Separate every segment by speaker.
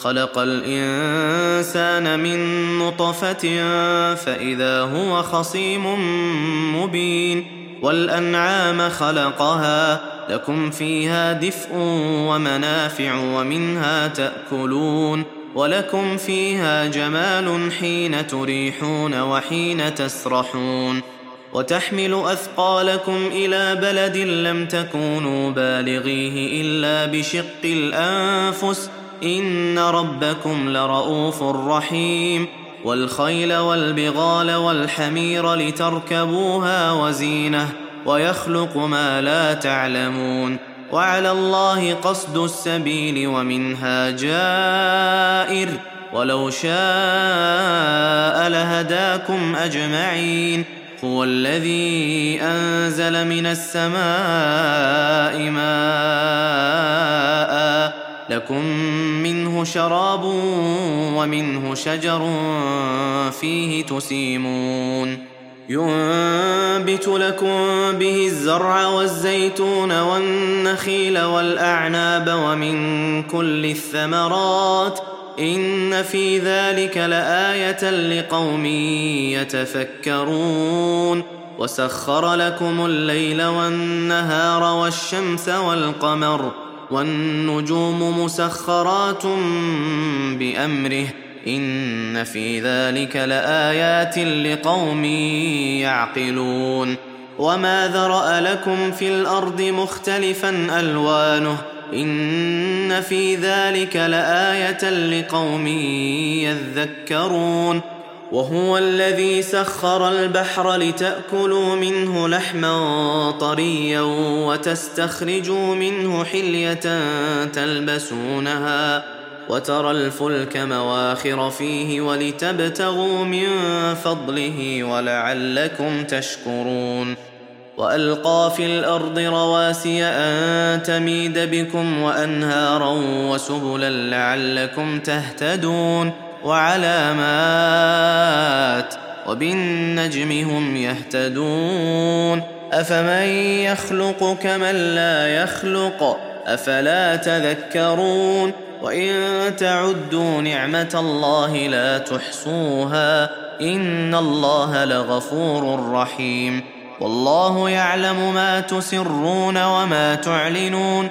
Speaker 1: خلق الإنسان من نطفة فإذا هو خصيم مبين والأنعام خلقها لكم فيها دفء ومنافع ومنها تأكلون ولكم فيها جمال حين تريحون وحين تسرحون وتحمل أثقالكم إلى بلد لم تكونوا بالغيه إلا بشق الأنفس ان ربكم لرؤوف رحيم والخيل والبغال والحمير لتركبوها وزينه ويخلق ما لا تعلمون وعلى الله قصد السبيل ومنها جائر ولو شاء لهداكم اجمعين هو الذي انزل من السماء ماء لكم منه شراب ومنه شجر فيه تسيمون. ينبت لكم به الزرع والزيتون والنخيل والأعناب ومن كل الثمرات. إن في ذلك لآية لقوم يتفكرون. وسخر لكم الليل والنهار والشمس والقمر. والنجوم مسخرات بأمره إن في ذلك لآيات لقوم يعقلون وما ذرأ لكم في الأرض مختلفا ألوانه إن في ذلك لآية لقوم يذكرون وهو الذي سخر البحر لتأكلوا منه لحما طريا وتستخرجوا منه حلية تلبسونها وترى الفلك مواخر فيه ولتبتغوا من فضله ولعلكم تشكرون وألقى في الأرض رواسي أن تميد بكم وأنهارا وسبلا لعلكم تهتدون وعلامات وبالنجم هم يهتدون أفمن يخلق كمن لا يخلق أفلا تذكرون وإن تعدوا نعمة الله لا تحصوها إن الله لغفور رحيم والله يعلم ما تسرون وما تعلنون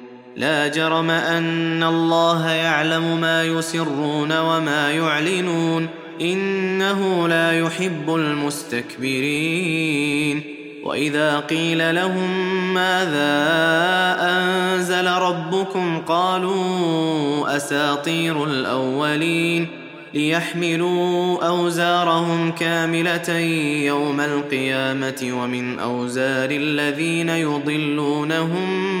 Speaker 1: لا جرم أن الله يعلم ما يسرون وما يعلنون إنه لا يحب المستكبرين. وإذا قيل لهم ماذا أنزل ربكم قالوا أساطير الأولين ليحملوا أوزارهم كاملة يوم القيامة ومن أوزار الذين يضلونهم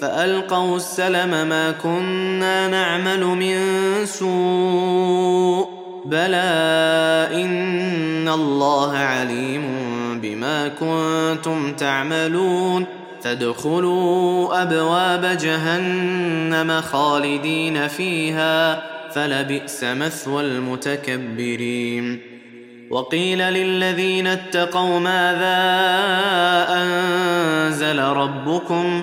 Speaker 1: فألقوا السلم ما كنا نعمل من سوء. بلى إن الله عليم بما كنتم تعملون. فادخلوا أبواب جهنم خالدين فيها فلبئس مثوى المتكبرين. وقيل للذين اتقوا ماذا أنزل ربكم؟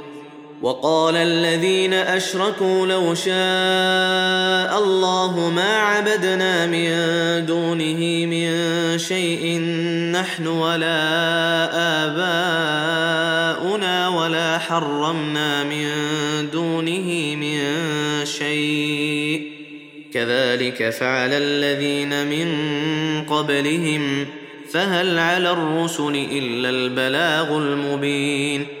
Speaker 1: وقال الذين أشركوا لو شاء الله ما عبدنا من دونه من شيء نحن ولا آباؤنا ولا حرمنا من دونه من شيء. كذلك فعل الذين من قبلهم فهل على الرسل إلا البلاغ المبين.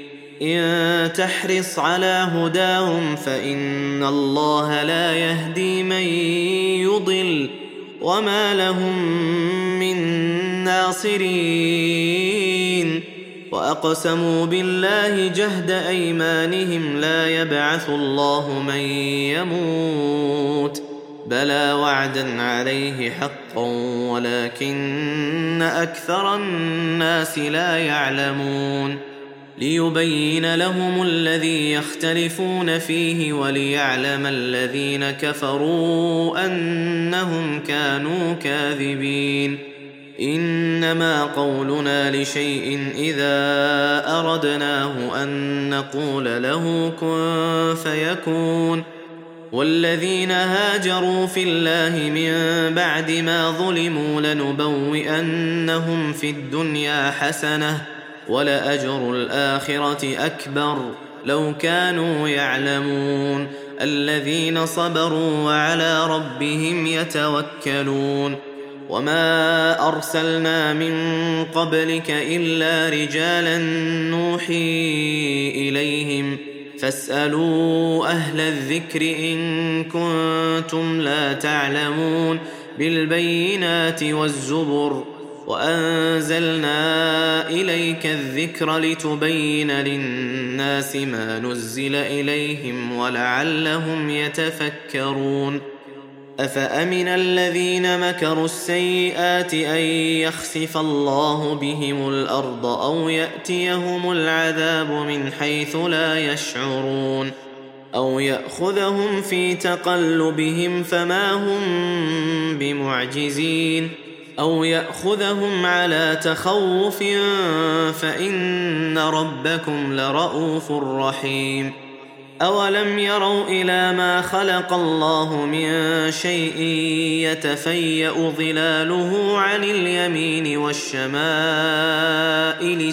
Speaker 1: إن تحرص على هداهم فإن الله لا يهدي من يضل وما لهم من ناصرين وأقسموا بالله جهد أيمانهم لا يبعث الله من يموت بلى وعدا عليه حقا ولكن أكثر الناس لا يعلمون ليبين لهم الذي يختلفون فيه وليعلم الذين كفروا أنهم كانوا كاذبين. إنما قولنا لشيء إذا أردناه أن نقول له كن فيكون. والذين هاجروا في الله من بعد ما ظلموا لنبوئنهم في الدنيا حسنة. ولأجر الآخرة أكبر. لو كانوا يعلمون الذين صبروا وعلى ربهم يتوكلون. وما أرسلنا من قبلك إلا رجالا نوحي إليهم. فاسألوا أهل الذكر إن كنتم لا تعلمون. بالبينات والزبر. وأنزلنا إليك الذكر لتبين للناس ما نزل إليهم ولعلهم يتفكرون. أفأمن الذين مكروا السيئات أن يخسف الله بهم الأرض أو يأتيهم العذاب من حيث لا يشعرون؟ أو يأخذهم في تقلبهم فما هم بمعجزين؟ أو يأخذهم على تخوف فإن ربكم لرءوف رحيم. أولم يروا إلى ما خلق الله من شيء يتفيأ ظلاله عن اليمين والشمائل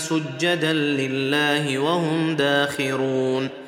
Speaker 1: سجدا لله وهم داخرون.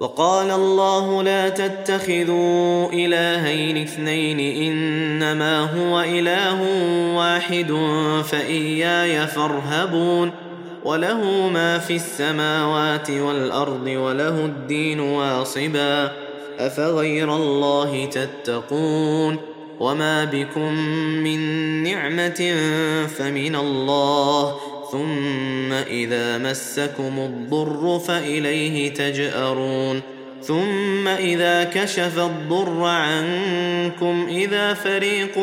Speaker 1: وقال الله لا تتخذوا إلهين اثنين إنما هو إله واحد فإياي فارهبون وله ما في السماوات والأرض وله الدين واصبا أفغير الله تتقون وما بكم من نعمة فمن الله ثم إذا مسكم الضر فإليه تجأرون. ثم إذا كشف الضر عنكم إذا فريق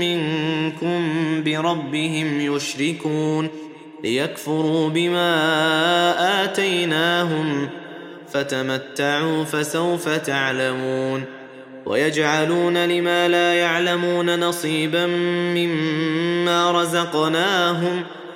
Speaker 1: منكم بربهم يشركون. ليكفروا بما آتيناهم فتمتعوا فسوف تعلمون. ويجعلون لما لا يعلمون نصيبا مما رزقناهم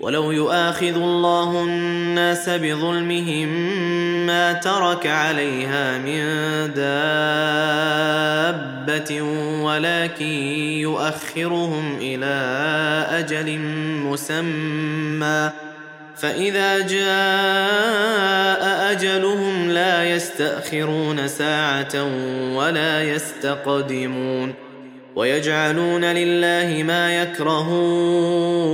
Speaker 1: ولو يؤاخذ الله الناس بظلمهم ما ترك عليها من دابة ولكن يؤخرهم إلى أجل مسمى فإذا جاء أجلهم لا يستأخرون ساعة ولا يستقدمون ويجعلون لله ما يكرهون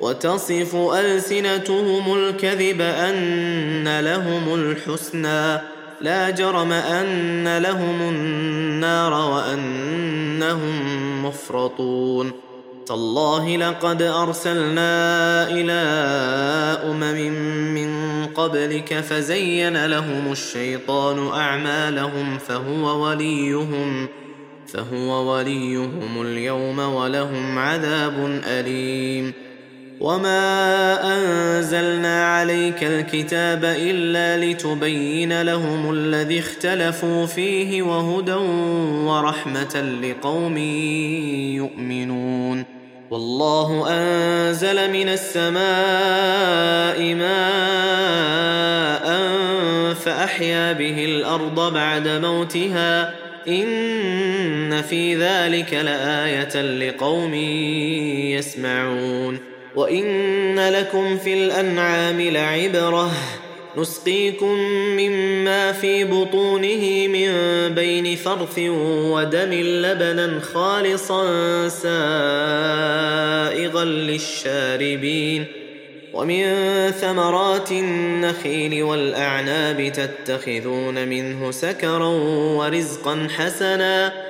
Speaker 1: وتصف ألسنتهم الكذب أن لهم الحسنى. لا جرم أن لهم النار وأنهم مفرطون. تالله لقد أرسلنا إلى أمم من قبلك فزين لهم الشيطان أعمالهم فهو وليهم فهو وليهم اليوم ولهم عذاب أليم. وما انزلنا عليك الكتاب الا لتبين لهم الذي اختلفوا فيه وهدى ورحمه لقوم يؤمنون والله انزل من السماء ماء فاحيا به الأرض بعد موتها ان في ذلك لايه لقوم يسمعون وان لكم في الانعام لعبره نسقيكم مما في بطونه من بين فرث ودم لبنا خالصا سائغا للشاربين ومن ثمرات النخيل والاعناب تتخذون منه سكرا ورزقا حسنا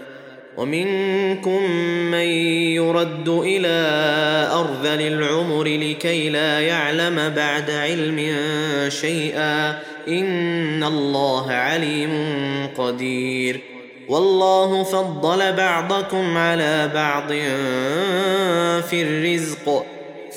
Speaker 1: ومنكم من يرد إلى أرذل العمر لكي لا يعلم بعد علم شيئا إن الله عليم قدير والله فضل بعضكم على بعض في الرزق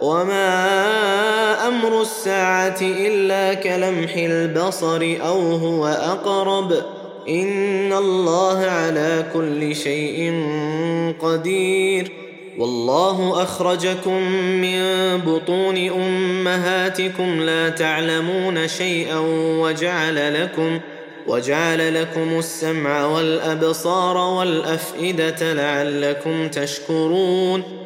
Speaker 1: وما أمر الساعة الا كلمح البصر أو هو اقرب ان الله على كل شيء قدير. والله اخرجكم من بطون امهاتكم لا تعلمون شيئا وجعل لكم وجعل لكم السمع والابصار والافئده لعلكم تشكرون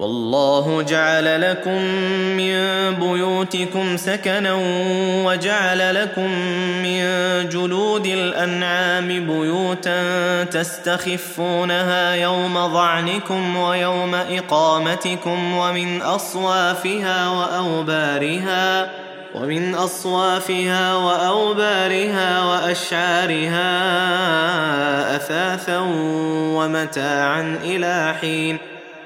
Speaker 1: والله جعل لكم من بيوتكم سكنا وجعل لكم من جلود الأنعام بيوتا تستخفونها يوم ظعنكم ويوم إقامتكم ومن أصوافها وأوبارها ومن أصوافها وأوبارها وأشعارها أثاثا ومتاعا إلى حين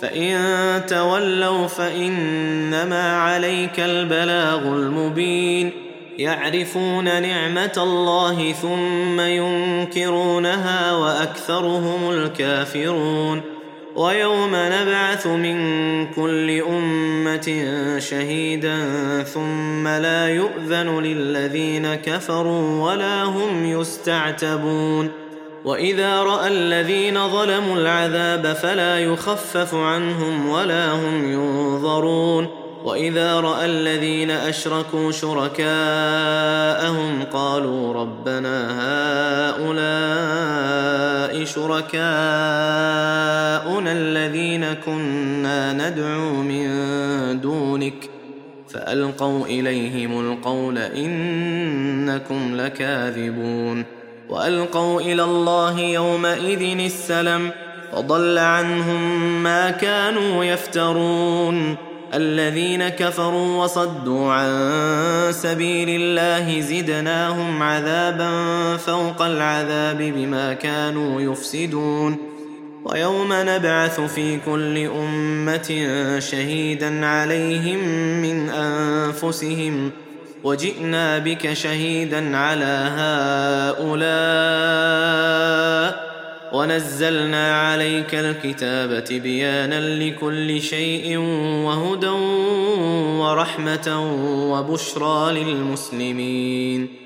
Speaker 1: فإن تولوا فإنما عليك البلاغ المبين. يعرفون نعمة الله ثم ينكرونها وأكثرهم الكافرون. ويوم نبعث من كل أمة شهيدا ثم لا يؤذن للذين كفروا ولا هم يستعتبون. واذا راى الذين ظلموا العذاب فلا يخفف عنهم ولا هم ينظرون واذا راى الذين اشركوا شركاءهم قالوا ربنا هؤلاء شركاءنا الذين كنا ندعو من دونك فالقوا اليهم القول انكم لكاذبون وألقوا إلى الله يومئذ السلم وضل عنهم ما كانوا يفترون. الذين كفروا وصدوا عن سبيل الله زدناهم عذابا فوق العذاب بما كانوا يفسدون. ويوم نبعث في كل أمة شهيدا عليهم من أنفسهم وجئنا بك شهيدا على هؤلاء ونزلنا عليك الكتاب تبيانا لكل شيء وهدى ورحمة وبشرى للمسلمين.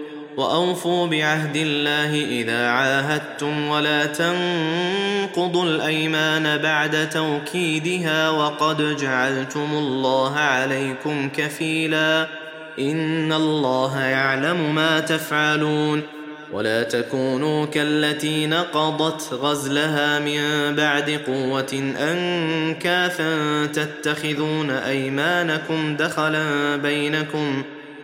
Speaker 1: وأوفوا بعهد الله إذا عاهدتم ولا تنقضوا الأيمان بعد توكيدها وقد جعلتم الله عليكم كفيلا إن الله يعلم ما تفعلون ولا تكونوا كالتي نقضت غزلها من بعد قوة أنكاثا تتخذون أيمانكم دخلا بينكم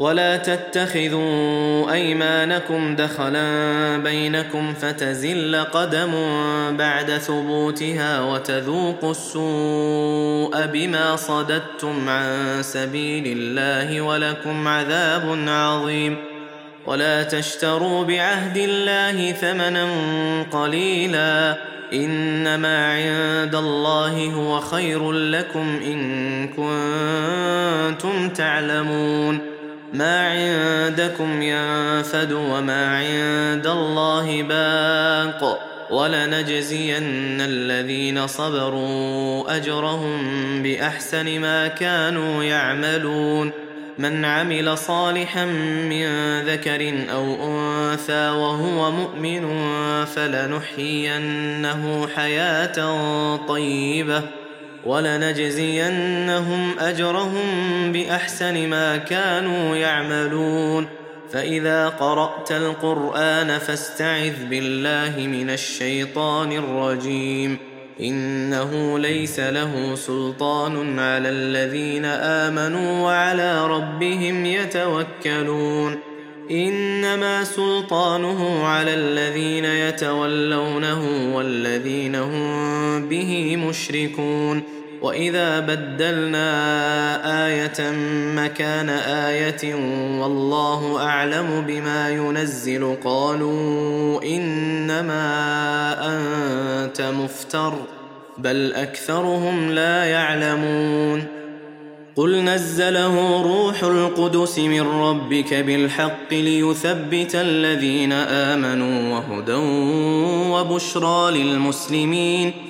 Speaker 1: ولا تتخذوا أيمانكم دخلا بينكم فتزل قدم بعد ثبوتها وتذوقوا السوء بما صددتم عن سبيل الله ولكم عذاب عظيم. ولا تشتروا بعهد الله ثمنا قليلا. إنما عند الله هو خير لكم إن كنتم تعلمون. ما عندكم ينفد وما عند الله باق ولنجزين الذين صبروا أجرهم بأحسن ما كانوا يعملون. من عمل صالحا من ذكر أو أنثى وهو مؤمن فلنحيينه حياة طيبة. ولنجزينهم أجرهم بأحسن ما كانوا يعملون. فإذا قرأت القرآن فاستعذ بالله من الشيطان الرجيم. إنه ليس له سلطان على الذين آمنوا وعلى ربهم يتوكلون. إنما سلطانه على الذين يتولونه والذين هم به مشركون. واذا بدلنا إيه مكان إيه والله اعلم بما ينزل قالوا انما انت مفتر بل اكثرهم لا يعلمون. قل نزله روح القدس من ربك بالحق ليثبت الذين امنوا وهدى وبشرى للمسلمين.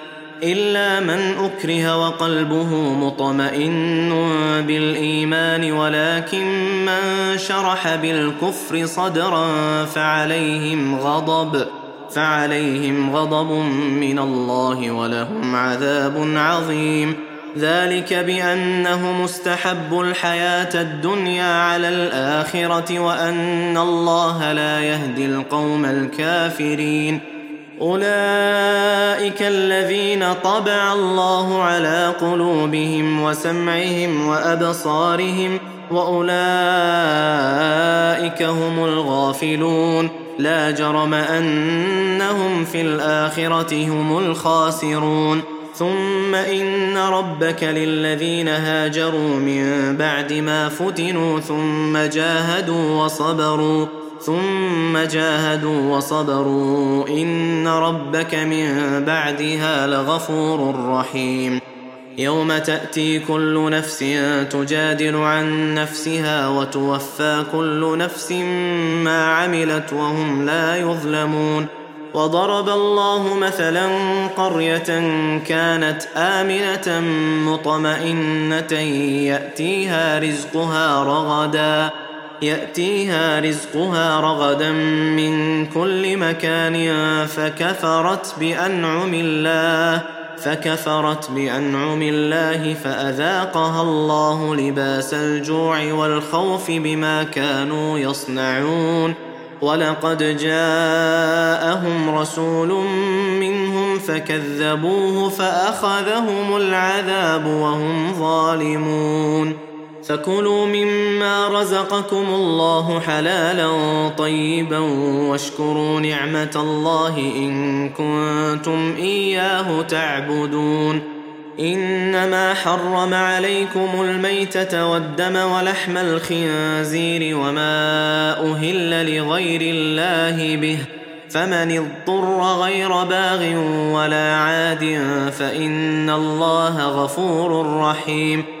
Speaker 1: إلا من أكره وقلبه مطمئن بالإيمان ولكن من شرح بالكفر صدرا فعليهم غضب فعليهم غضب من الله ولهم عذاب عظيم. ذلك بأنه مستحب الحياة الدنيا على الآخرة وأن الله لا يهدي القوم الكافرين. أولئك الذين طبع الله على قلوبهم وسمعهم وأبصارهم وأولئك هم الغافلون لا جرم أنهم في الآخرة هم الخاسرون ثم إن ربك للذين هاجروا من بعد ما فتنوا ثم جاهدوا وصبروا ثم جاهدوا وصبروا. إن ربك من بعدها لغفور رحيم. يوم تأتي كل نفس تجادل عن نفسها وتوفى كل نفس ما عملت وهم لا يظلمون. وضرب الله مثلا قرية كانت آمنة مطمئنة يأتيها رزقها رغدا. يأتيها رزقها رغدا من كل مكان فكفرت بأنعم الله فكفرت بأنعم الله فأذاقها الله لباس الجوع والخوف بما كانوا يصنعون. ولقد جاءهم رسول منهم فكذبوه فأخذهم العذاب وهم ظالمون. فكلوا مما رزقكم الله حلالا طيبا واشكروا نعمة الله إن كنتم إياه تعبدون. إنما حرم عليكم الميتة والدم ولحم الخنزير وما أهل لغير الله به. فمن اضطر غير باغ ولا عاد فإن الله غفور رحيم.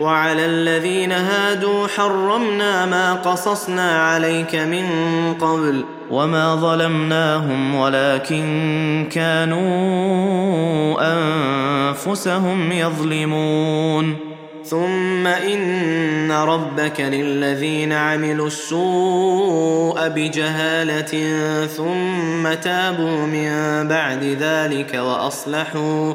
Speaker 1: وعلى الذين هادوا حرمنا ما قصصنا عليك من قبل وما ظلمناهم ولكن كانوا أنفسهم يظلمون. ثم إن ربك للذين عملوا السوء بجهالة ثم تابوا من بعد ذلك وأصلحوا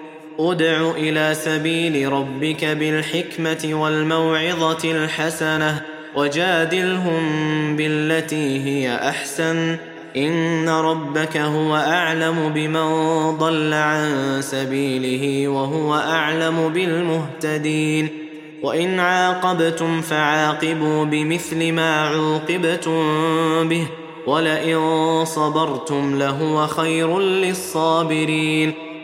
Speaker 1: أدع إلى سبيل ربك بالحكمة والموعظة الحسنة وجادلهم بالتي هي أحسن. إن ربك هو أعلم بمن ضل عن سبيله وهو أعلم بالمهتدين. وإن عاقبتم فعاقبوا بمثل ما عوقبتم به ولئن صبرتم لهو خير للصابرين.